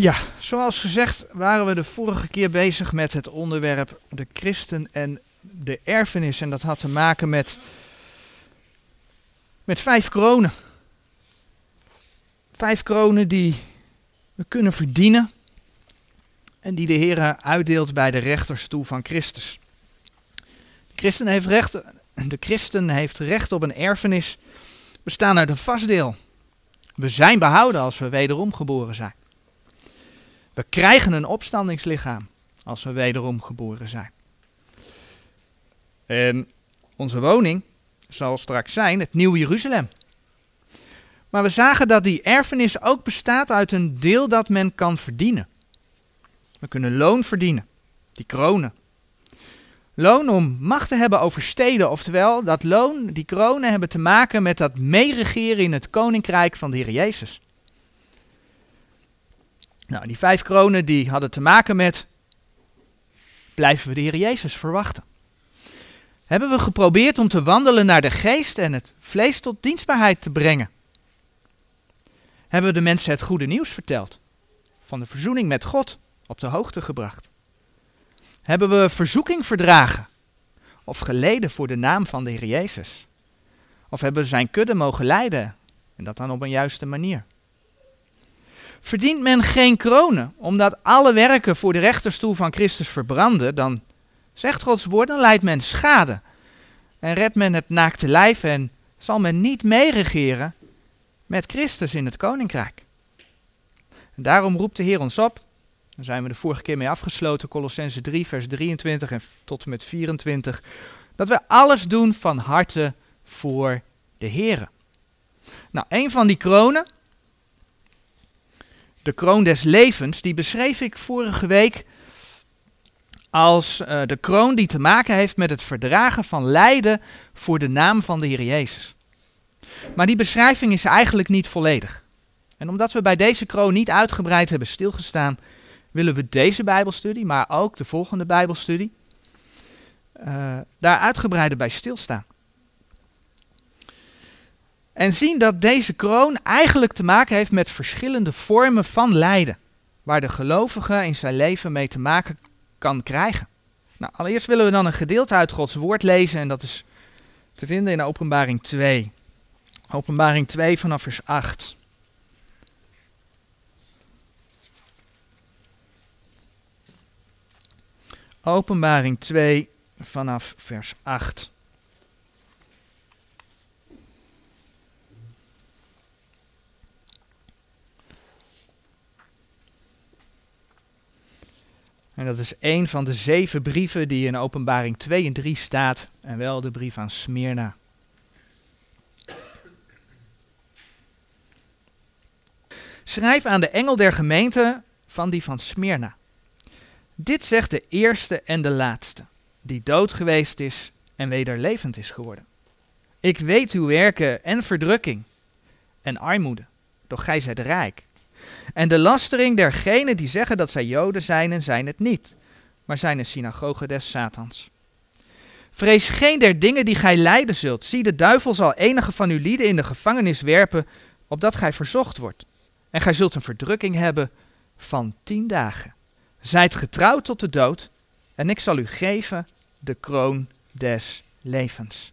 Ja, zoals gezegd waren we de vorige keer bezig met het onderwerp de christen en de erfenis. En dat had te maken met, met vijf kronen. Vijf kronen die we kunnen verdienen en die de Heer uitdeelt bij de rechterstoel van Christus. De christen heeft recht, de christen heeft recht op een erfenis bestaan uit een vastdeel. We zijn behouden als we wederom geboren zijn. We krijgen een opstandingslichaam als we wederom geboren zijn. En onze woning zal straks zijn het Nieuw Jeruzalem. Maar we zagen dat die erfenis ook bestaat uit een deel dat men kan verdienen. We kunnen loon verdienen, die kronen. Loon om macht te hebben over steden, oftewel dat loon, die kronen hebben te maken met dat meeregeren in het koninkrijk van de Heer Jezus. Nou, die vijf kronen die hadden te maken met, blijven we de Heer Jezus verwachten? Hebben we geprobeerd om te wandelen naar de geest en het vlees tot dienstbaarheid te brengen? Hebben we de mensen het goede nieuws verteld? Van de verzoening met God op de hoogte gebracht? Hebben we verzoeking verdragen? Of geleden voor de naam van de Heer Jezus? Of hebben we zijn kudde mogen leiden? En dat dan op een juiste manier? Verdient men geen kronen, omdat alle werken voor de rechterstoel van Christus verbranden, dan zegt Gods woord, dan leidt men schade. En redt men het naakte lijf en zal men niet meeregeren met Christus in het koninkrijk. En daarom roept de Heer ons op, daar zijn we de vorige keer mee afgesloten, Colossense 3, vers 23 en tot en met 24, dat we alles doen van harte voor de Heer. Nou, een van die kronen, de kroon des levens, die beschreef ik vorige week als uh, de kroon die te maken heeft met het verdragen van lijden voor de naam van de Heer Jezus. Maar die beschrijving is eigenlijk niet volledig. En omdat we bij deze kroon niet uitgebreid hebben stilgestaan, willen we deze Bijbelstudie, maar ook de volgende Bijbelstudie, uh, daar uitgebreider bij stilstaan. En zien dat deze kroon eigenlijk te maken heeft met verschillende vormen van lijden, waar de gelovige in zijn leven mee te maken kan krijgen. Nou, allereerst willen we dan een gedeelte uit Gods woord lezen en dat is te vinden in Openbaring 2. Openbaring 2 vanaf vers 8. Openbaring 2 vanaf vers 8. En dat is een van de zeven brieven die in Openbaring 2 en 3 staat, en wel de brief aan Smyrna. Schrijf aan de engel der gemeente van die van Smyrna. Dit zegt de eerste en de laatste, die dood geweest is en weder levend is geworden. Ik weet uw werken en verdrukking en armoede, doch gij zijt rijk. En de lastering dergenen die zeggen dat zij Joden zijn en zijn het niet, maar zijn een synagoge des Satans. Vrees geen der dingen die gij lijden zult. Zie, de duivel zal enige van uw lieden in de gevangenis werpen, opdat gij verzocht wordt. En gij zult een verdrukking hebben van tien dagen. Zijt getrouwd tot de dood, en ik zal u geven de kroon des levens.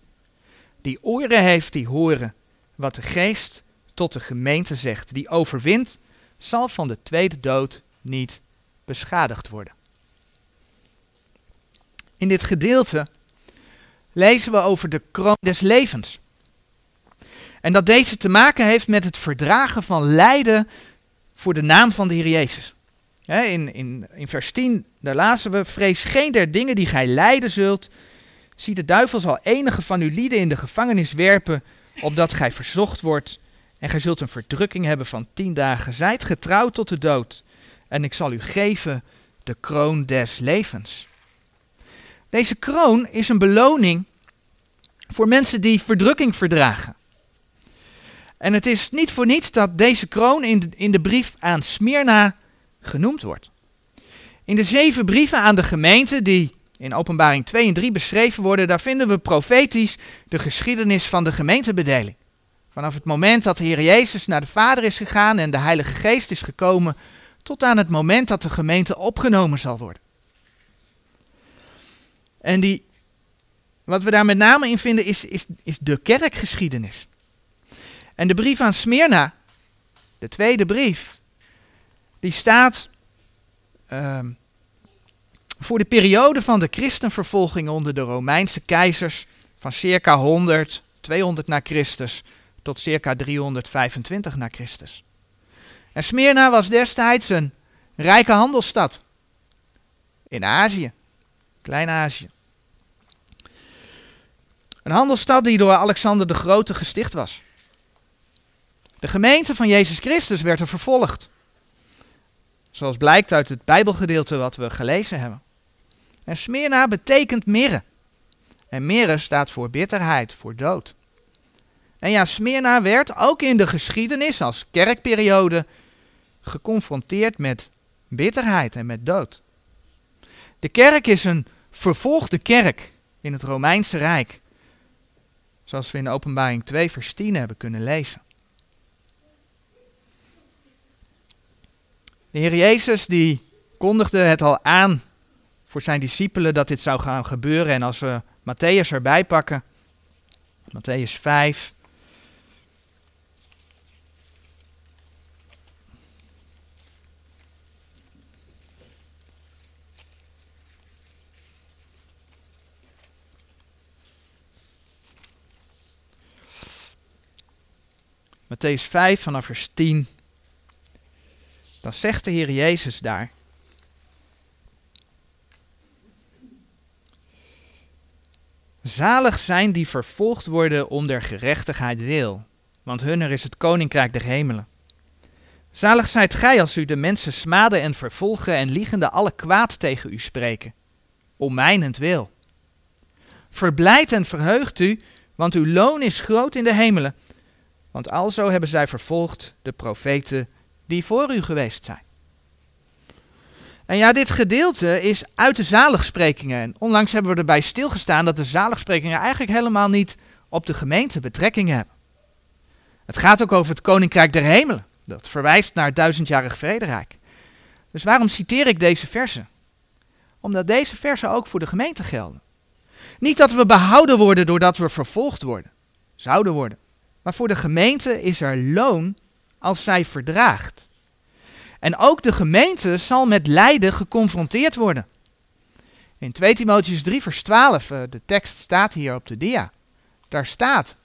Die oren heeft, die horen wat de geest tot de gemeente zegt. Die overwint, zal van de tweede dood niet beschadigd worden. In dit gedeelte lezen we over de kroon des levens. En dat deze te maken heeft met het verdragen van lijden voor de naam van de Heer Jezus. In, in, in vers 10, daar lazen we, vrees geen der dingen die gij lijden zult. Zie, de duivel zal enige van uw lieden in de gevangenis werpen, opdat gij verzocht wordt. En gij zult een verdrukking hebben van tien dagen. Zijt getrouwd tot de dood. En ik zal u geven de kroon des levens. Deze kroon is een beloning voor mensen die verdrukking verdragen. En het is niet voor niets dat deze kroon in de, in de brief aan Smyrna genoemd wordt. In de zeven brieven aan de gemeente die in openbaring 2 en 3 beschreven worden, daar vinden we profetisch de geschiedenis van de gemeentebedeling. Vanaf het moment dat de Heer Jezus naar de Vader is gegaan en de Heilige Geest is gekomen, tot aan het moment dat de gemeente opgenomen zal worden. En die, wat we daar met name in vinden is, is, is de kerkgeschiedenis. En de brief aan Smyrna, de tweede brief, die staat ehm, voor de periode van de christenvervolging onder de Romeinse keizers van circa 100, 200 na Christus tot circa 325 na Christus. En Smyrna was destijds een rijke handelsstad in Azië, Klein-Azië. Een handelsstad die door Alexander de Grote gesticht was. De gemeente van Jezus Christus werd er vervolgd. Zoals blijkt uit het Bijbelgedeelte wat we gelezen hebben. En Smyrna betekent mirre. En mirre staat voor bitterheid, voor dood. En ja, Smyrna werd ook in de geschiedenis als kerkperiode geconfronteerd met bitterheid en met dood. De kerk is een vervolgde kerk in het Romeinse Rijk. Zoals we in Openbaring 2 vers 10 hebben kunnen lezen. De Heer Jezus die kondigde het al aan voor zijn discipelen dat dit zou gaan gebeuren. En als we Matthäus erbij pakken, Matthäus 5. Matthäus 5 vanaf vers 10. Dan zegt de Heer Jezus daar. Zalig zijn die vervolgd worden om der gerechtigheid wil, want hunner is het koninkrijk der hemelen. Zalig zijt gij als u de mensen smaden en vervolgen en liegende alle kwaad tegen u spreken, om mijnentwil. Verblijd en verheugt u, want uw loon is groot in de hemelen, want alzo hebben zij vervolgd de profeten die voor u geweest zijn. En ja, dit gedeelte is uit de zaligsprekingen. En onlangs hebben we erbij stilgestaan dat de zaligsprekingen eigenlijk helemaal niet op de gemeente betrekking hebben. Het gaat ook over het koninkrijk der hemelen. Dat verwijst naar het duizendjarig vrederijk. Dus waarom citeer ik deze versen? Omdat deze versen ook voor de gemeente gelden. Niet dat we behouden worden doordat we vervolgd worden, zouden worden. Maar voor de gemeente is er loon als zij verdraagt. En ook de gemeente zal met lijden geconfronteerd worden. In 2 Timotheus 3 vers 12, eh, de tekst staat hier op de dia. Daar staat.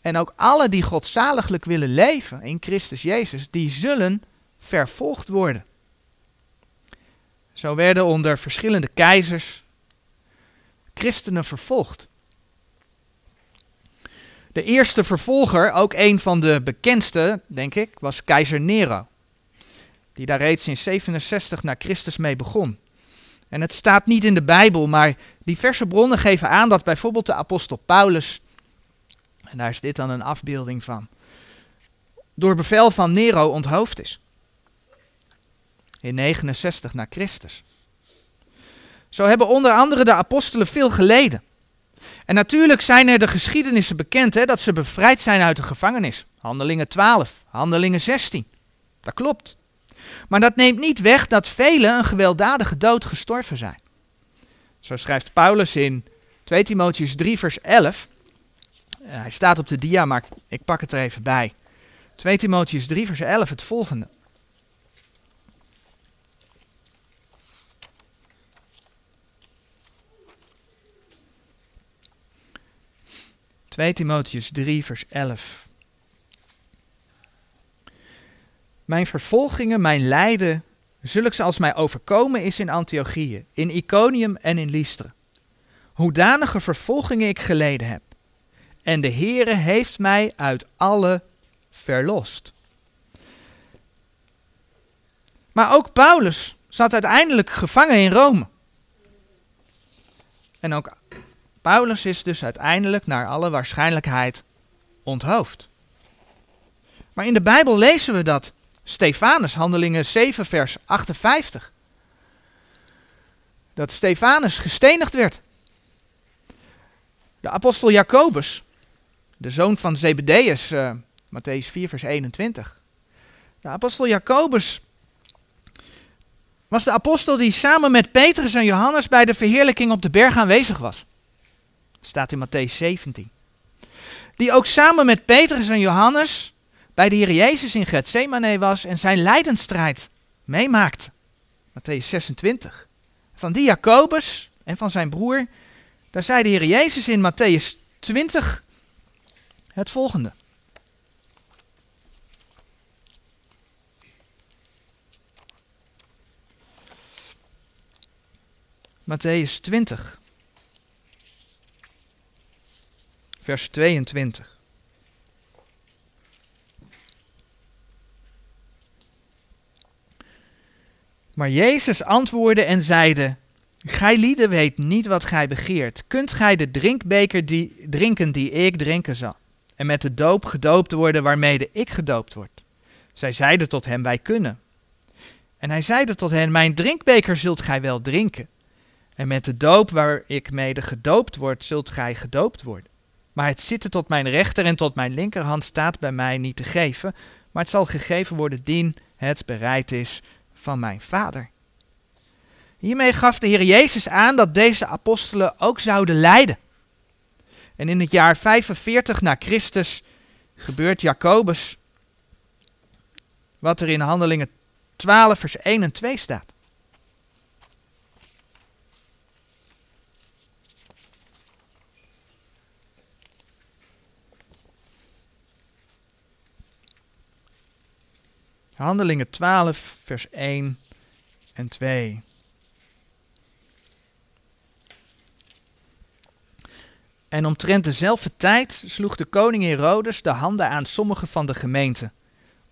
En ook alle die godzaliglijk willen leven in Christus Jezus, die zullen vervolgd worden. Zo werden onder verschillende keizers christenen vervolgd. De eerste vervolger, ook een van de bekendste, denk ik, was keizer Nero. Die daar reeds in 67 na Christus mee begon. En het staat niet in de Bijbel, maar diverse bronnen geven aan dat bijvoorbeeld de apostel Paulus, en daar is dit dan een afbeelding van, door bevel van Nero onthoofd is. In 69 na Christus. Zo hebben onder andere de apostelen veel geleden. En natuurlijk zijn er de geschiedenissen bekend hè, dat ze bevrijd zijn uit de gevangenis. Handelingen 12, Handelingen 16. Dat klopt. Maar dat neemt niet weg dat velen een gewelddadige dood gestorven zijn. Zo schrijft Paulus in 2 Timotheus 3 vers 11. Eh, hij staat op de dia, maar ik pak het er even bij. 2 Timotheus 3 vers 11 het volgende. 2 Timotheus 3, vers 11. Mijn vervolgingen, mijn lijden, zulks als mij overkomen is in Antiochië, in Iconium en in Lystra. Hoedanige vervolgingen ik geleden heb. En de Heere heeft mij uit alle verlost. Maar ook Paulus zat uiteindelijk gevangen in Rome. En ook Paulus is dus uiteindelijk naar alle waarschijnlijkheid onthoofd. Maar in de Bijbel lezen we dat Stefanus, handelingen 7, vers 58, dat Stefanus gestenigd werd. De apostel Jacobus, de zoon van Zebedeus, uh, Matthäus 4, vers 21, De apostel Jacobus was de apostel die samen met Petrus en Johannes bij de verheerlijking op de berg aanwezig was. Staat in Matthäus 17. Die ook samen met Petrus en Johannes bij de Heer Jezus in Gethsemane was en zijn lijdensstrijd meemaakte. Matthäus 26. Van die Jacobus en van zijn broer, daar zei de Heer Jezus in Matthäus 20 het volgende. Matthäus 20, vers 22. Maar Jezus antwoordde en zeide: Gij lieden weet niet wat gij begeert. Kunt gij de drinkbeker die, drinken die ik drinken zal? En met de doop gedoopt worden waarmede ik gedoopt word? Zij zeiden tot hem: Wij kunnen. En hij zeide tot hen: Mijn drinkbeker zult gij wel drinken. En met de doop waar ik mede gedoopt word, zult gij gedoopt worden. Maar het zitten tot mijn rechter en tot mijn linkerhand staat bij mij niet te geven, maar het zal gegeven worden dien het bereid is van mijn Vader. Hiermee gaf de Heer Jezus aan dat deze apostelen ook zouden lijden. En in het jaar 45 na Christus gebeurt Jacobus wat er in Handelingen 12 vers 1 en 2 staat. Handelingen 12, vers 1 en 2. En omtrent dezelfde tijd sloeg de koning Herodes de handen aan sommige van de gemeente,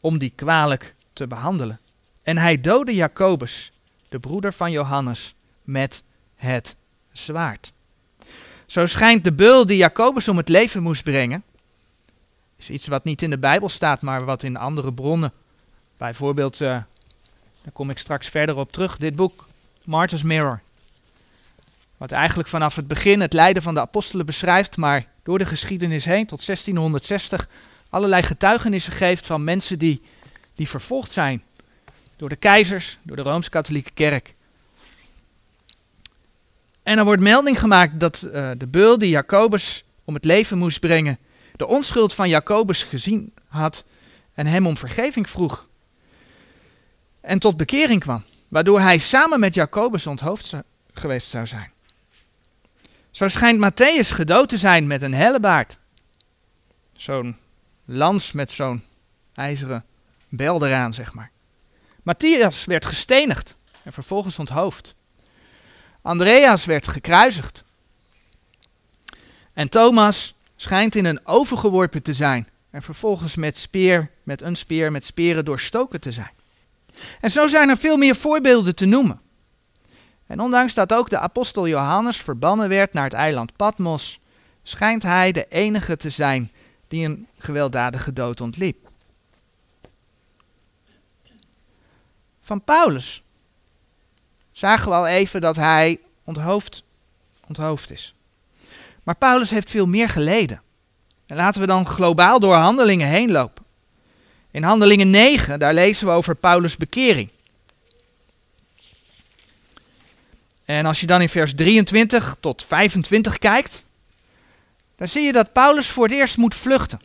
om die kwalijk te behandelen. En hij doodde Jacobus, de broeder van Johannes, met het zwaard. Zo schijnt de beul die Jacobus om het leven moest brengen, is iets wat niet in de Bijbel staat, maar wat in andere bronnen Bijvoorbeeld, uh, daar kom ik straks verder op terug, dit boek, Martyr's Mirror. Wat eigenlijk vanaf het begin het lijden van de apostelen beschrijft, maar door de geschiedenis heen tot 1660 allerlei getuigenissen geeft van mensen die, die vervolgd zijn. Door de keizers, door de Rooms-Katholieke Kerk. En er wordt melding gemaakt dat uh, de beul die Jacobus om het leven moest brengen, de onschuld van Jacobus gezien had en hem om vergeving vroeg en tot bekering kwam, waardoor hij samen met Jacobus onthoofd geweest zou zijn. Zo schijnt Matthäus gedood te zijn met een hellebaard. Zo'n lans met zo'n ijzeren bel eraan, zeg maar. Matthias werd gestenigd en vervolgens onthoofd. Andreas werd gekruisigd. En Thomas schijnt in een oven geworpen te zijn en vervolgens met speer, met een speer, met speren doorstoken te zijn. En zo zijn er veel meer voorbeelden te noemen. En ondanks dat ook de apostel Johannes verbannen werd naar het eiland Patmos, schijnt hij de enige te zijn die een gewelddadige dood ontliep. Van Paulus zagen we al even dat hij onthoofd, onthoofd is. Maar Paulus heeft veel meer geleden. En laten we dan globaal door handelingen heen lopen. In Handelingen 9, daar lezen we over Paulus' bekering. En als je dan in vers 23 tot 25 kijkt, dan zie je dat Paulus voor het eerst moet vluchten.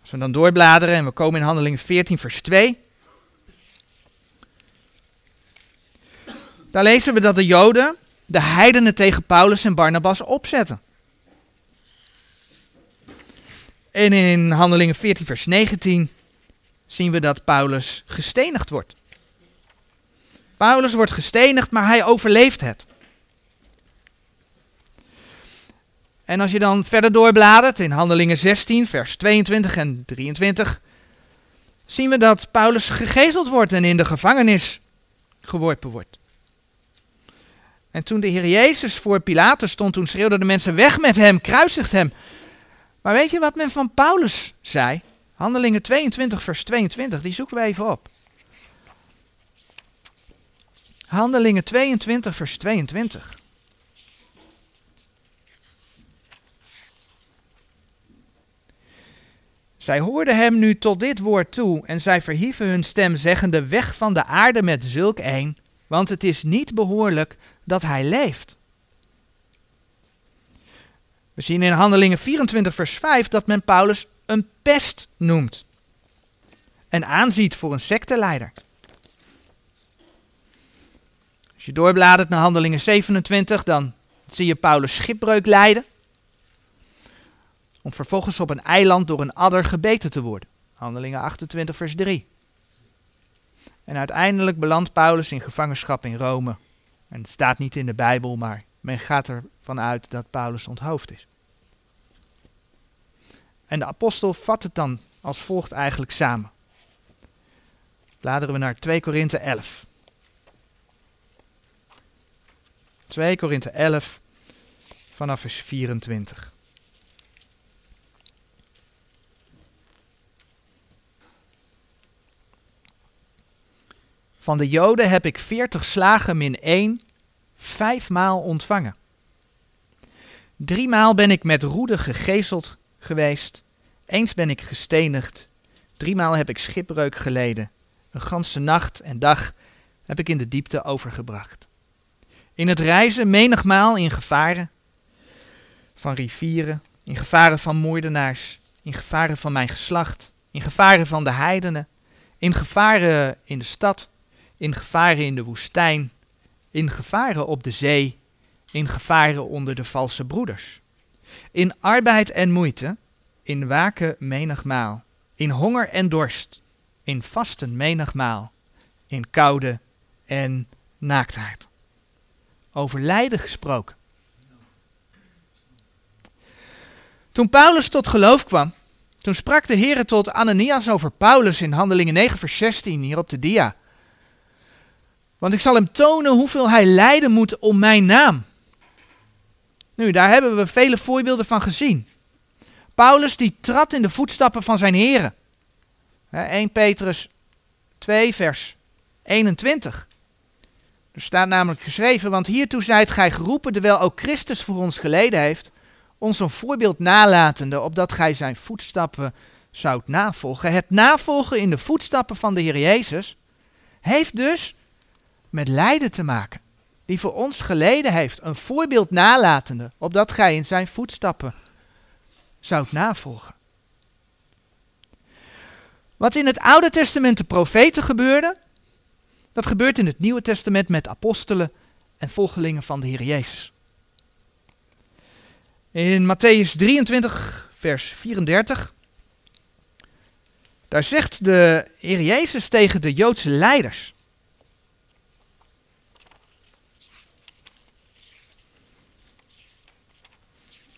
Als we dan doorbladeren en we komen in Handelingen 14, vers 2. Daar lezen we dat de Joden de heidenen tegen Paulus en Barnabas opzetten. En in Handelingen 14, vers 19 zien we dat Paulus gestenigd wordt. Paulus wordt gestenigd, maar hij overleeft het. En als je dan verder doorbladert in Handelingen 16, vers 22 en 23, zien we dat Paulus gegezeld wordt en in de gevangenis geworpen wordt. En toen de Heer Jezus voor Pilatus stond, toen schreeuwden de mensen weg met hem, kruisigt hem. Maar weet je wat men van Paulus zei? Handelingen 22, vers 22, die zoeken we even op. Handelingen 22, vers 22. Zij hoorden hem nu tot dit woord toe en zij verhieven hun stem, zeggende: Weg van de aarde met zulk een, want het is niet behoorlijk dat hij leeft. We zien in Handelingen 24, vers 5 dat men Paulus een pest noemt en aanziet voor een secteleider. Als je doorbladert naar Handelingen 27, dan zie je Paulus schipbreuk lijden. Om vervolgens op een eiland door een adder gebeten te worden. Handelingen 28, vers 3. En uiteindelijk belandt Paulus in gevangenschap in Rome. En het staat niet in de Bijbel, maar men gaat ervan uit dat Paulus onthoofd is. En de apostel vat het dan als volgt eigenlijk samen. Bladeren we naar 2 Korinthe 11. 2 Korinthe 11 vanaf vers 24. Van de Joden heb ik veertig slagen min één, vijfmaal ontvangen. Driemaal ben ik met roede gegezeld geweest, eens ben ik gestenigd, driemaal heb ik schipbreuk geleden, een ganse nacht en dag heb ik in de diepte overgebracht. In het reizen menigmaal in gevaren van rivieren, in gevaren van moordenaars, in gevaren van mijn geslacht, in gevaren van de heidenen, in gevaren in de stad, in gevaren in de woestijn, in gevaren op de zee, in gevaren onder de valse broeders. In arbeid en moeite, in waken menigmaal, in honger en dorst, in vasten menigmaal, in koude en naaktheid. Over lijden gesproken. Toen Paulus tot geloof kwam, toen sprak de Heer tot Ananias over Paulus in Handelingen 9 vers 16 hier op de dia. Want ik zal hem tonen hoeveel hij lijden moet om mijn naam. Nu, daar hebben we vele voorbeelden van gezien. Paulus die trad in de voetstappen van zijn heren. 1 Petrus 2 vers 21. Er staat namelijk geschreven, want hiertoe zijt gij geroepen, terwijl ook Christus voor ons geleden heeft, ons een voorbeeld nalatende, opdat gij zijn voetstappen zoudt navolgen. Het navolgen in de voetstappen van de Heer Jezus heeft dus met lijden te maken, die voor ons geleden heeft, een voorbeeld nalatende, opdat gij in zijn voetstappen zoudt navolgen. Wat in het Oude Testament de profeten gebeurde, dat gebeurt in het Nieuwe Testament met apostelen en volgelingen van de Heer Jezus. In Matthäus 23, vers 34, daar zegt de Heer Jezus tegen de Joodse leiders.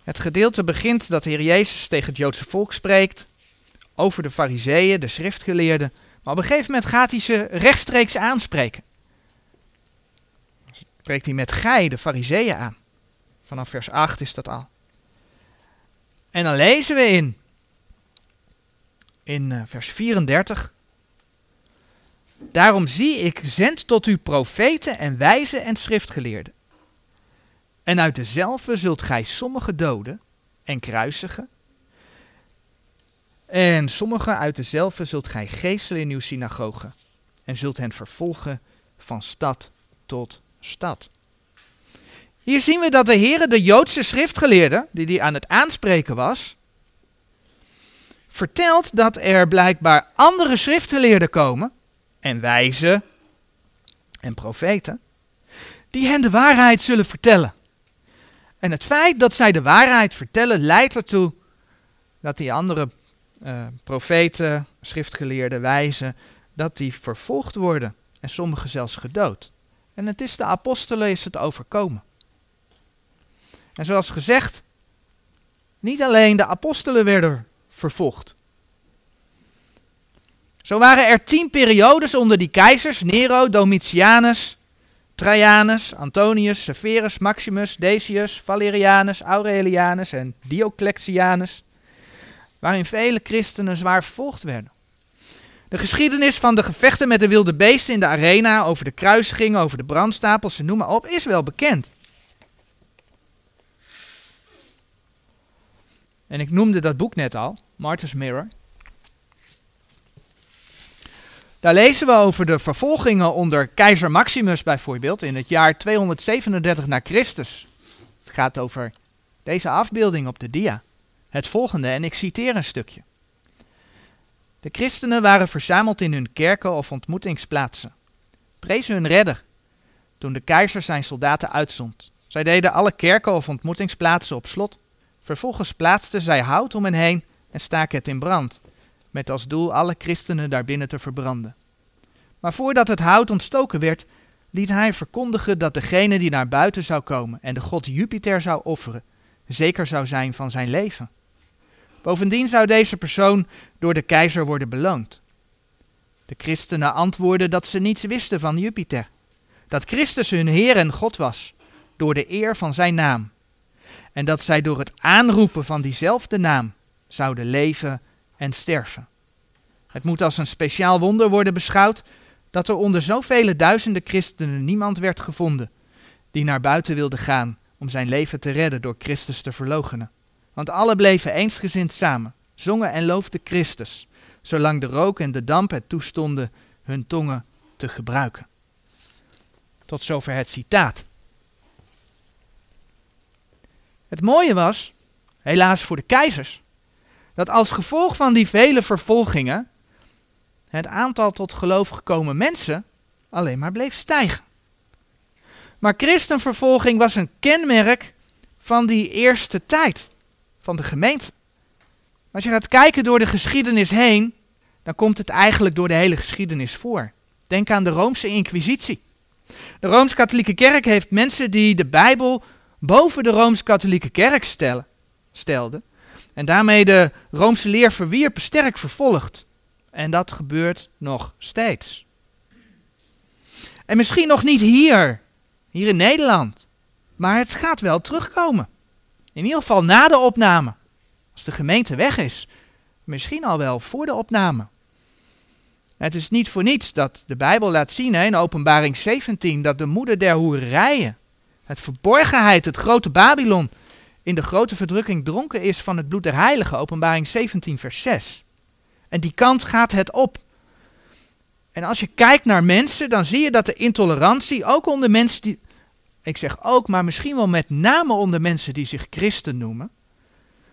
Het gedeelte begint dat de Heer Jezus tegen het Joodse volk spreekt over de fariseeën, de schriftgeleerden. Maar op een gegeven moment gaat hij ze rechtstreeks aanspreken. Spreekt hij met gij, de fariseeën, aan. Vanaf vers 8 is dat al. En dan lezen we in, in uh, vers 34. Daarom zie ik zend tot u profeten en wijzen en schriftgeleerden. En uit dezelfde zult gij sommige doden en kruisigen. En sommige uit dezelfde zult gij geestelen in uw synagogen. En zult hen vervolgen van stad tot stad. Hier zien we dat de Heer de Joodse schriftgeleerde, die die aan het aanspreken was, vertelt dat er blijkbaar andere schriftgeleerden komen, en wijzen en profeten, die hen de waarheid zullen vertellen. En het feit dat zij de waarheid vertellen leidt ertoe dat die andere uh, profeten, schriftgeleerden, wijzen, dat die vervolgd worden en sommigen zelfs gedood. En het is de apostelen is het overkomen. En zoals gezegd, niet alleen de apostelen werden vervolgd. Zo waren er tien periodes onder die keizers, Nero, Domitianus, Trajanus, Antonius, Severus, Maximus, Decius, Valerianus, Aurelianus en Diocletianus, waarin vele christenen zwaar vervolgd werden. De geschiedenis van de gevechten met de wilde beesten in de arena, over de kruisiging, over de brandstapels en noem maar op, is wel bekend. En ik noemde dat boek net al, Martyr's Mirror. Daar lezen we over de vervolgingen onder keizer Maximus bijvoorbeeld in het jaar 237 na Christus. Het gaat over deze afbeelding op de dia. Het volgende, en ik citeer een stukje. De christenen waren verzameld in hun kerken of ontmoetingsplaatsen. Prezen hun redder, toen de keizer zijn soldaten uitzond. Zij deden alle kerken of ontmoetingsplaatsen op slot. Vervolgens plaatsten zij hout om hen heen en staken het in brand, met als doel alle christenen daarbinnen te verbranden. Maar voordat het hout ontstoken werd, liet hij verkondigen dat degene die naar buiten zou komen en de god Jupiter zou offeren, zeker zou zijn van zijn leven. Bovendien zou deze persoon door de keizer worden beloond. De christenen antwoordden dat ze niets wisten van Jupiter, dat Christus hun Heer en God was, door de eer van zijn naam, en dat zij door het aanroepen van diezelfde naam zouden leven en sterven. Het moet als een speciaal wonder worden beschouwd dat er onder zoveel duizenden christenen niemand werd gevonden die naar buiten wilde gaan om zijn leven te redden door Christus te verloochenen. Want alle bleven eensgezind samen, zongen en loofden Christus, zolang de rook en de damp het toestonden hun tongen te gebruiken. Tot zover het citaat. Het mooie was, helaas voor de keizers, dat als gevolg van die vele vervolgingen het aantal tot geloof gekomen mensen alleen maar bleef stijgen. Maar christenvervolging was een kenmerk van die eerste tijd van de gemeente. Als je gaat kijken door de geschiedenis heen, dan komt het eigenlijk door de hele geschiedenis voor. Denk aan de Roomse Inquisitie. De Rooms-Katholieke Kerk heeft mensen die de Bijbel boven de Rooms-Katholieke Kerk stellen, stelden en daarmee de Roomse leer verwierpen, sterk vervolgd. En dat gebeurt nog steeds. En misschien nog niet hier, hier in Nederland, maar het gaat wel terugkomen. In ieder geval na de opname. Als de gemeente weg is. Misschien al wel voor de opname. Het is niet voor niets dat de Bijbel laat zien in Openbaring 17 dat de moeder der hoerijen, het verborgenheid, het grote Babylon, in de grote verdrukking dronken is van het bloed der heiligen. Openbaring 17 vers 6. En die kant gaat het op. En als je kijkt naar mensen, dan zie je dat de intolerantie ook onder mensen die, ik zeg ook, maar misschien wel met name onder mensen die zich christen noemen,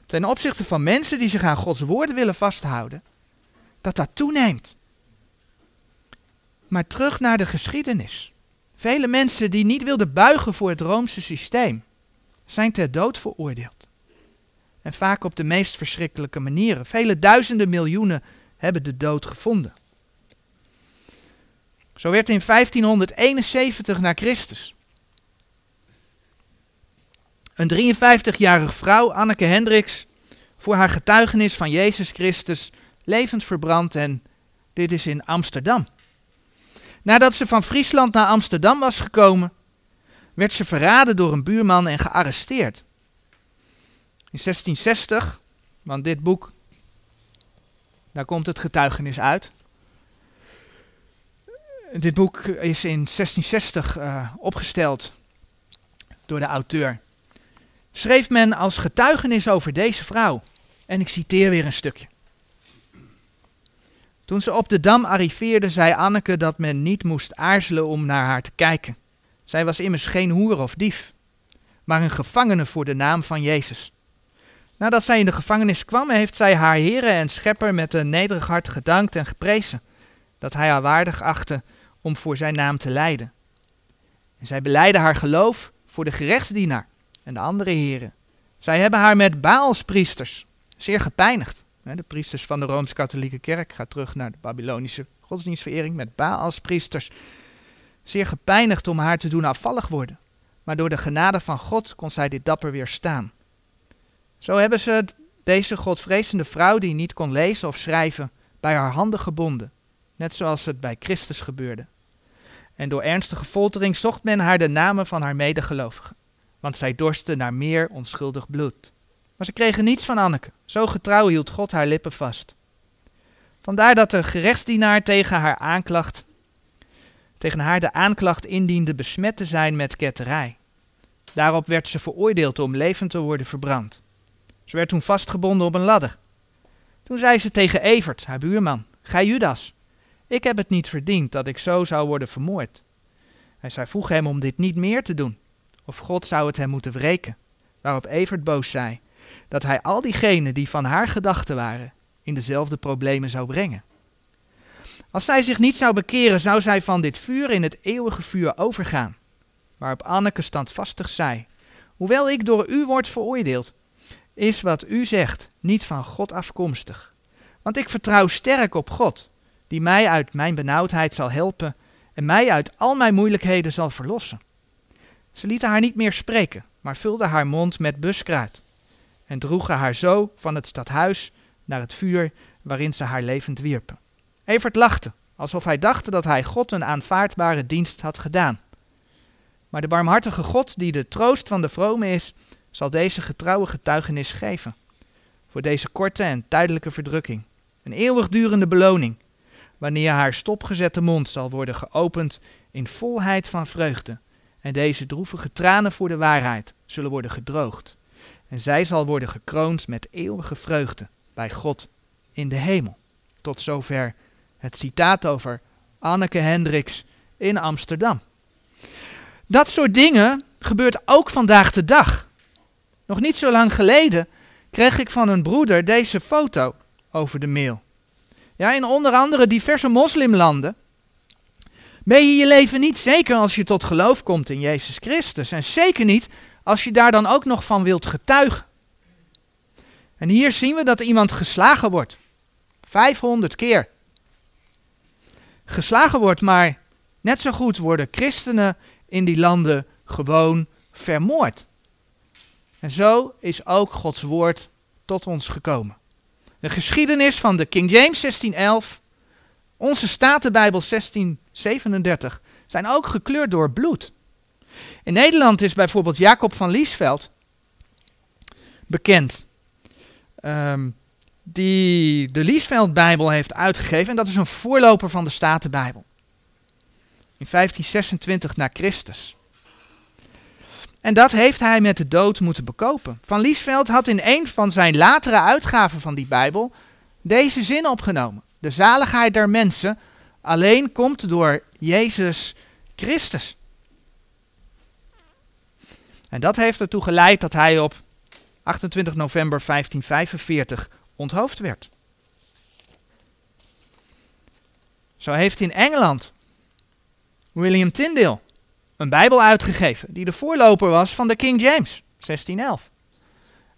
ten opzichte van mensen die zich aan Gods woorden willen vasthouden, dat dat toeneemt. Maar terug naar de geschiedenis. Vele mensen die niet wilden buigen voor het Roomse systeem, zijn ter dood veroordeeld. En vaak op de meest verschrikkelijke manieren. Vele duizenden miljoenen hebben de dood gevonden. Zo werd in 1571 na Christus een 53-jarige vrouw, Anneke Hendricks, voor haar getuigenis van Jezus Christus levend verbrand en dit is in Amsterdam. Nadat ze van Friesland naar Amsterdam was gekomen, werd ze verraden door een buurman en gearresteerd. In 1660, want dit boek, daar komt het getuigenis uit. Dit boek is in 1660 uh, opgesteld door de auteur schreef men als getuigenis over deze vrouw. En ik citeer weer een stukje. Toen ze op de dam arriveerde, zei Anneke dat men niet moest aarzelen om naar haar te kijken. Zij was immers geen hoer of dief, maar een gevangene voor de naam van Jezus. Nadat zij in de gevangenis kwam, heeft zij haar Heere en Schepper met een nederig hart gedankt en geprezen, dat hij haar waardig achtte om voor zijn naam te lijden. En zij beleidde haar geloof voor de gerechtsdienaar en de andere heren. Zij hebben haar met Baalspriesters zeer gepijnigd. De priesters van de Rooms-Katholieke Kerk gaat terug naar de Babylonische godsdienstverering met Baalspriesters. Zeer gepijnigd om haar te doen afvallig worden. Maar door de genade van God kon zij dit dapper weerstaan. Zo hebben ze deze godvrezende vrouw, die niet kon lezen of schrijven, bij haar handen gebonden. Net zoals het bij Christus gebeurde. En door ernstige foltering zocht men haar de namen van haar medegelovigen want zij dorsten naar meer onschuldig bloed. Maar ze kregen niets van Anneke. Zo getrouw hield God haar lippen vast. Vandaar dat de gerechtsdienaar tegen haar aanklacht, tegen haar de aanklacht indiende besmet te zijn met ketterij. Daarop werd ze veroordeeld om levend te worden verbrand. Ze werd toen vastgebonden op een ladder. Toen zei ze tegen Evert, haar buurman, gij Judas, Ik heb het niet verdiend dat ik zo zou worden vermoord. En zij vroeg hem om dit niet meer te doen, of God zou het hem moeten wreken. Waarop Evert boos zei dat hij al diegenen die van haar gedachten waren, in dezelfde problemen zou brengen. Als zij zich niet zou bekeren, zou zij van dit vuur in het eeuwige vuur overgaan. Waarop Anneke standvastig zei: Hoewel ik door u word veroordeeld, is wat u zegt niet van God afkomstig. Want ik vertrouw sterk op God, die mij uit mijn benauwdheid zal helpen en mij uit al mijn moeilijkheden zal verlossen. Ze lieten haar niet meer spreken, maar vulden haar mond met buskruid en droegen haar zo van het stadhuis naar het vuur waarin ze haar levend wierpen. Evert lachte, alsof hij dacht dat hij God een aanvaardbare dienst had gedaan. Maar de barmhartige God, die de troost van de vrome is, zal deze getrouwe getuigenis geven. Voor deze korte en tijdelijke verdrukking. Een eeuwigdurende beloning, wanneer haar stopgezette mond zal worden geopend in volheid van vreugde. En deze droevige tranen voor de waarheid zullen worden gedroogd. En zij zal worden gekroond met eeuwige vreugde bij God in de hemel. Tot zover het citaat over Anneke Hendricks in Amsterdam. Dat soort dingen gebeurt ook vandaag de dag. Nog niet zo lang geleden kreeg ik van een broeder deze foto over de mail. Ja, in onder andere diverse moslimlanden ben je je leven niet zeker als je tot geloof komt in Jezus Christus. En zeker niet als je daar dan ook nog van wilt getuigen. En hier zien we dat iemand geslagen wordt. 500 keer. Geslagen wordt, maar net zo goed worden christenen in die landen gewoon vermoord. En zo is ook Gods woord tot ons gekomen. De geschiedenis van de King James 1611, onze Statenbijbel 1637 zijn ook gekleurd door bloed. In Nederland is bijvoorbeeld Jacob van Liesveld bekend. Um, die de Liesveld-Bijbel heeft uitgegeven. En dat is een voorloper van de Statenbijbel. In 1526 na Christus. En dat heeft hij met de dood moeten bekopen. Van Liesveld had in een van zijn latere uitgaven van die Bijbel deze zin opgenomen. De zaligheid der mensen alleen komt door Jezus Christus. En dat heeft ertoe geleid dat hij op 28 november 1545 onthoofd werd. Zo heeft in Engeland William Tyndale een Bijbel uitgegeven die de voorloper was van de King James 1611.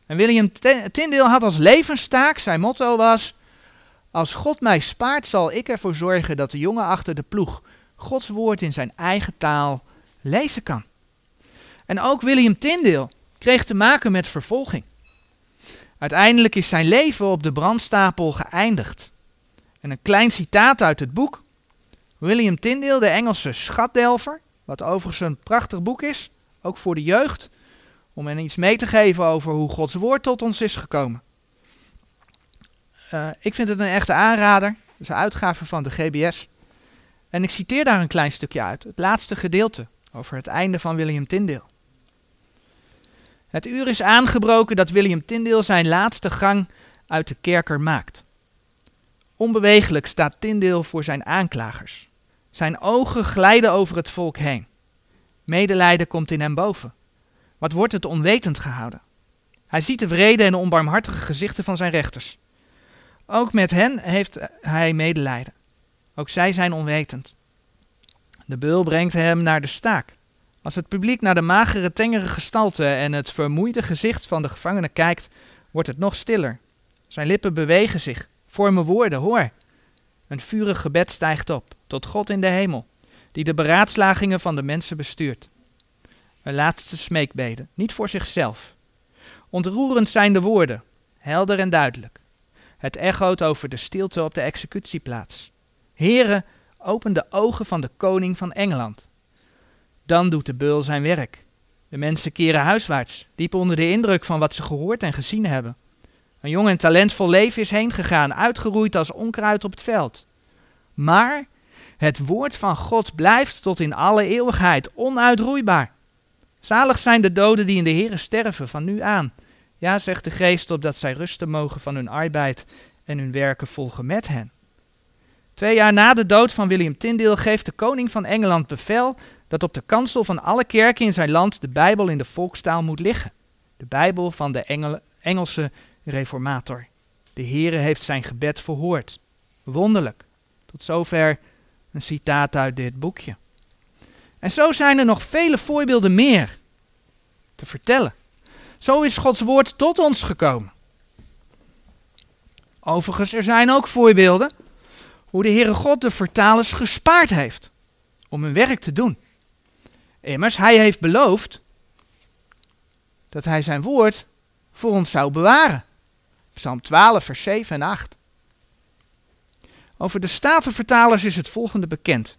En William Tyndale had als levenstaak, zijn motto was, als God mij spaart zal ik ervoor zorgen dat de jongen achter de ploeg Gods woord in zijn eigen taal lezen kan. En ook William Tyndale kreeg te maken met vervolging. Uiteindelijk is zijn leven op de brandstapel geëindigd. En een klein citaat uit het boek. William Tyndale, de Engelse schatdelver, wat overigens een prachtig boek is, ook voor de jeugd, om hen iets mee te geven over hoe Gods woord tot ons is gekomen. Uh, ik vind het een echte aanrader. Dat is een uitgave van de GBS. En ik citeer daar een klein stukje uit, het laatste gedeelte over het einde van William Tyndale. Het uur is aangebroken dat William Tyndale zijn laatste gang uit de kerker maakt. Onbewegelijk staat Tyndale voor zijn aanklagers. Zijn ogen glijden over het volk heen. Medelijden komt in hem boven. Wat wordt het onwetend gehouden? Hij ziet de wrede en onbarmhartige gezichten van zijn rechters. Ook met hen heeft hij medelijden. Ook zij zijn onwetend. De beul brengt hem naar de staak. Als het publiek naar de magere, tengere gestalte en het vermoeide gezicht van de gevangene kijkt, wordt het nog stiller. Zijn lippen bewegen zich, vormen woorden, hoor. Een vurig gebed stijgt op, tot God in de hemel, die de beraadslagingen van de mensen bestuurt. Een laatste smeekbede, niet voor zichzelf. Ontroerend zijn de woorden, helder en duidelijk. Het echoot over de stilte op de executieplaats. Heren, open de ogen van de koning van Engeland. Dan doet de beul zijn werk. De mensen keren huiswaarts, diep onder de indruk van wat ze gehoord en gezien hebben. Een jong en talentvol leven is heen gegaan, uitgeroeid als onkruid op het veld. Maar het woord van God blijft tot in alle eeuwigheid onuitroeibaar. Zalig zijn de doden die in de Here sterven van nu aan. Ja, zegt de geest, opdat zij rusten mogen van hun arbeid en hun werken volgen met hen. Twee jaar na de dood van William Tyndale geeft de koning van Engeland bevel dat op de kansel van alle kerken in zijn land de Bijbel in de volkstaal moet liggen. De Bijbel van de Engel, Engelse reformator. De Heere heeft zijn gebed verhoord. Wonderlijk. Tot zover een citaat uit dit boekje. En zo zijn er nog vele voorbeelden meer te vertellen. Zo is Gods woord tot ons gekomen. Overigens, er zijn ook voorbeelden hoe de Heere God de vertalers gespaard heeft om hun werk te doen. Immers, hij heeft beloofd dat hij zijn woord voor ons zou bewaren. Psalm 12, vers 7 en 8. Over de Statenvertalers is het volgende bekend.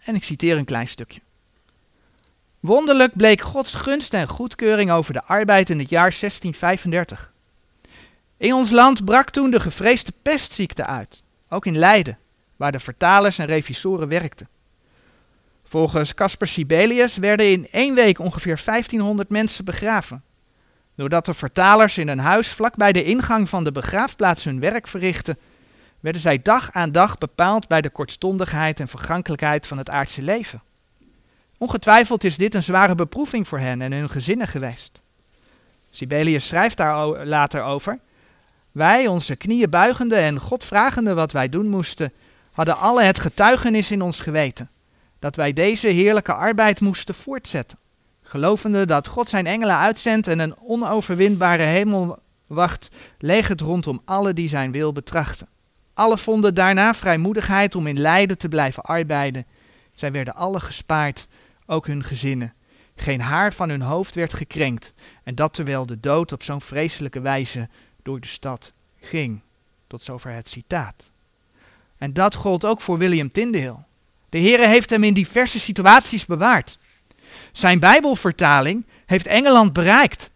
En ik citeer een klein stukje. Wonderlijk bleek Gods gunst en goedkeuring over de arbeid in het jaar 1635. In ons land brak toen de gevreesde pestziekte uit, ook in Leiden, waar de vertalers en revisoren werkten. Volgens Caspar Sibelius werden in één week ongeveer 1500 mensen begraven. Doordat de vertalers in een huis vlak bij de ingang van de begraafplaats hun werk verrichtten, werden zij dag aan dag bepaald bij de kortstondigheid en vergankelijkheid van het aardse leven. Ongetwijfeld is dit een zware beproeving voor hen en hun gezinnen geweest. Sibelius schrijft daar later over. Wij, onze knieën buigende en God vragende wat wij doen moesten, hadden alle het getuigenis in ons geweten dat wij deze heerlijke arbeid moesten voortzetten, gelovende dat God zijn engelen uitzendt en een onoverwinbare hemelwacht legert rondom alle die zijn wil betrachten. Alle vonden daarna vrijmoedigheid om in lijden te blijven arbeiden. Zij werden alle gespaard, ook hun gezinnen. Geen haar van hun hoofd werd gekrenkt, en dat terwijl de dood op zo'n vreselijke wijze door de stad ging. Tot zover het citaat. En dat gold ook voor William Tyndale. De Heere heeft hem in diverse situaties bewaard. Zijn Bijbelvertaling heeft Engeland bereikt.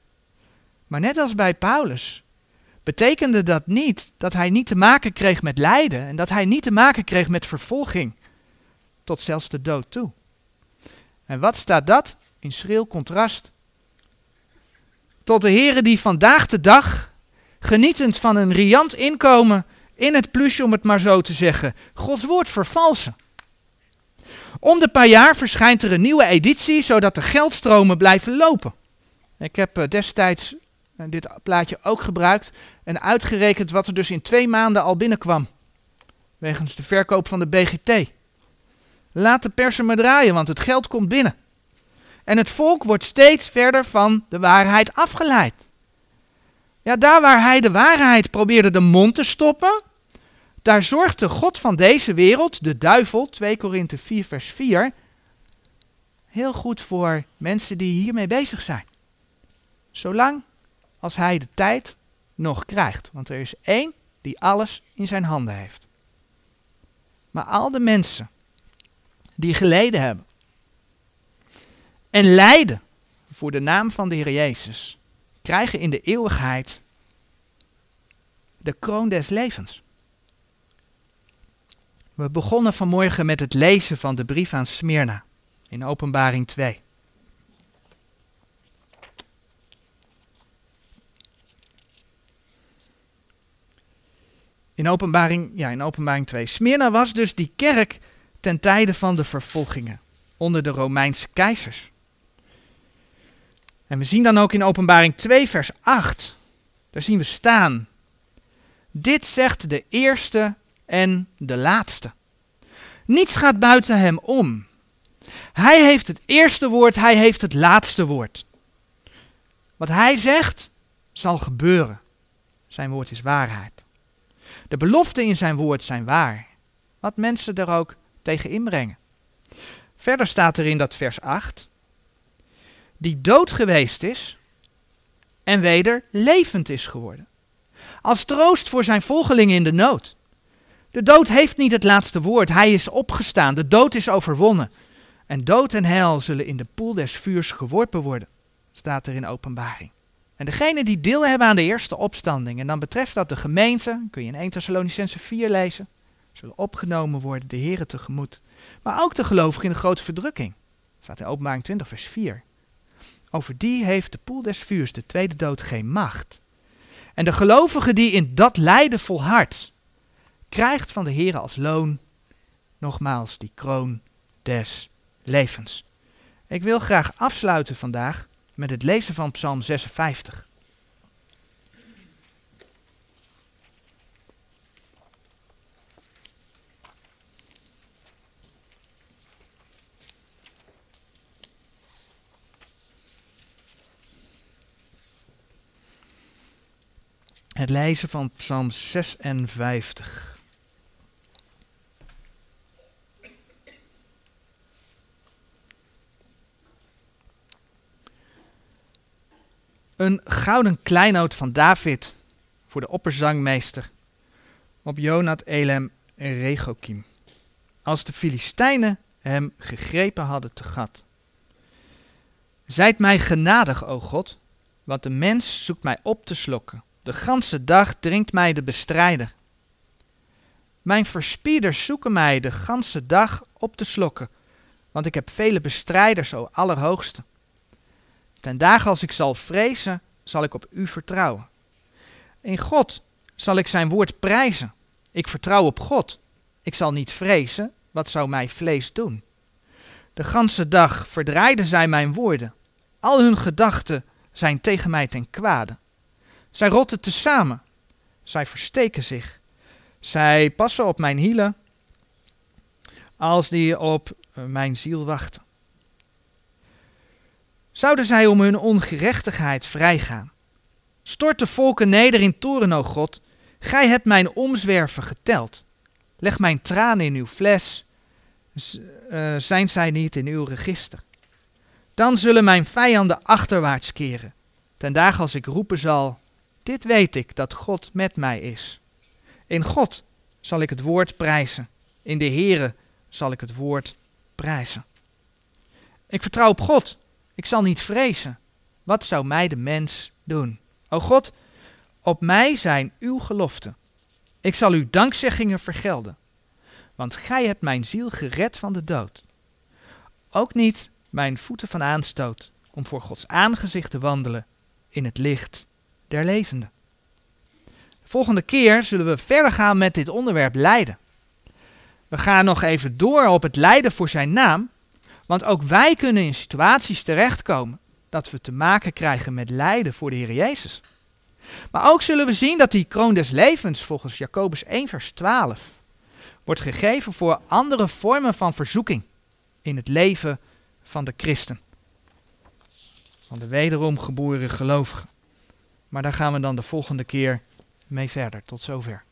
Maar net als bij Paulus betekende dat niet dat hij niet te maken kreeg met lijden en dat hij niet te maken kreeg met vervolging, tot zelfs de dood toe. En wat staat dat in schril contrast tot de heren die vandaag de dag, genietend van een riant inkomen in het plusje om het maar zo te zeggen, Gods woord vervalsen. Om de paar jaar verschijnt er een nieuwe editie, zodat de geldstromen blijven lopen. Ik heb eh, destijds eh, dit plaatje ook gebruikt en uitgerekend wat er dus in twee maanden al binnenkwam. Wegens de verkoop van de BGT. Laat de persen maar draaien, want het geld komt binnen. En het volk wordt steeds verder van de waarheid afgeleid. Ja, daar waar hij de waarheid probeerde de mond te stoppen, daar zorgt de God van deze wereld, de duivel, 2 Korinthe 4 vers 4, heel goed voor mensen die hiermee bezig zijn. Zolang als hij de tijd nog krijgt. Want er is één die alles in zijn handen heeft. Maar al de mensen die geleden hebben en lijden voor de naam van de Heer Jezus, krijgen in de eeuwigheid de kroon des levens. We begonnen vanmorgen met het lezen van de brief aan Smyrna in Openbaring 2. In openbaring, ja, in openbaring 2. Smyrna was dus die kerk ten tijde van de vervolgingen onder de Romeinse keizers. En we zien dan ook in openbaring 2 vers 8, daar zien we staan. Dit zegt de eerste en de laatste. Niets gaat buiten hem om. Hij heeft het eerste woord, hij heeft het laatste woord. Wat hij zegt, zal gebeuren. Zijn woord is waarheid. De beloften in zijn woord zijn waar. Wat mensen er ook tegen inbrengen. Verder staat er in dat vers 8. Die dood geweest is en weder levend is geworden. Als troost voor zijn volgelingen in de nood. De dood heeft niet het laatste woord. Hij is opgestaan. De dood is overwonnen. En dood en hel zullen in de poel des vuurs geworpen worden. Staat er in openbaring. En degene die deel hebben aan de eerste opstanding, en dan betreft dat de gemeente, kun je in 1 Thessalonicense 4 lezen, zullen opgenomen worden de Here tegemoet. Maar ook de gelovigen in de grote verdrukking. Staat in openbaring 20 vers 4. Over die heeft de poel des vuurs, de tweede dood, geen macht. En de gelovigen die in dat lijden volhard, krijgt van de Heer als loon, nogmaals, die kroon des levens. Ik wil graag afsluiten vandaag met het lezen van Psalm 56. Het lezen van Psalm 56. Een gouden kleinoot van David voor de opperzangmeester op Jonat Elem en Regokim. Als de Filistijnen hem gegrepen hadden te gat. Zijt mij genadig, o God, want de mens zoekt mij op te slokken. De ganse dag dringt mij de bestrijder. Mijn verspieders zoeken mij de ganse dag op te slokken, want ik heb vele bestrijders, o Allerhoogste. Ten dagen als ik zal vrezen, zal ik op u vertrouwen. In God zal ik zijn woord prijzen. Ik vertrouw op God. Ik zal niet vrezen, wat zou mij vlees doen? De ganse dag verdraaiden zij mijn woorden. Al hun gedachten zijn tegen mij ten kwade. Zij rotten tezamen. Zij versteken zich. Zij passen op mijn hielen als die op mijn ziel wachten. Zouden zij om hun ongerechtigheid vrijgaan? Stort de volken neder in toren, o God. Gij hebt mijn omzwerven geteld. Leg mijn tranen in uw fles. Uh, zijn zij niet in uw register? Dan zullen mijn vijanden achterwaarts keren. Ten dagen als ik roepen zal, dit weet ik, dat God met mij is. In God zal ik het woord prijzen. In de Heere zal ik het woord prijzen. Ik vertrouw op God. Ik zal niet vrezen. Wat zou mij de mens doen? O God, op mij zijn uw geloften. Ik zal uw dankzeggingen vergelden. Want gij hebt mijn ziel gered van de dood. Ook niet mijn voeten van aanstoot, om voor Gods aangezicht te wandelen in het licht der levenden. Volgende keer zullen we verder gaan met dit onderwerp lijden. We gaan nog even door op het lijden voor zijn naam, want ook wij kunnen in situaties terechtkomen dat we te maken krijgen met lijden voor de Heer Jezus. Maar ook zullen we zien dat die kroon des levens volgens Jacobus 1 vers 12 wordt gegeven voor andere vormen van verzoeking in het leven van de christen. Van de wederom geboren gelovigen. Maar daar gaan we dan de volgende keer mee verder. Tot zover.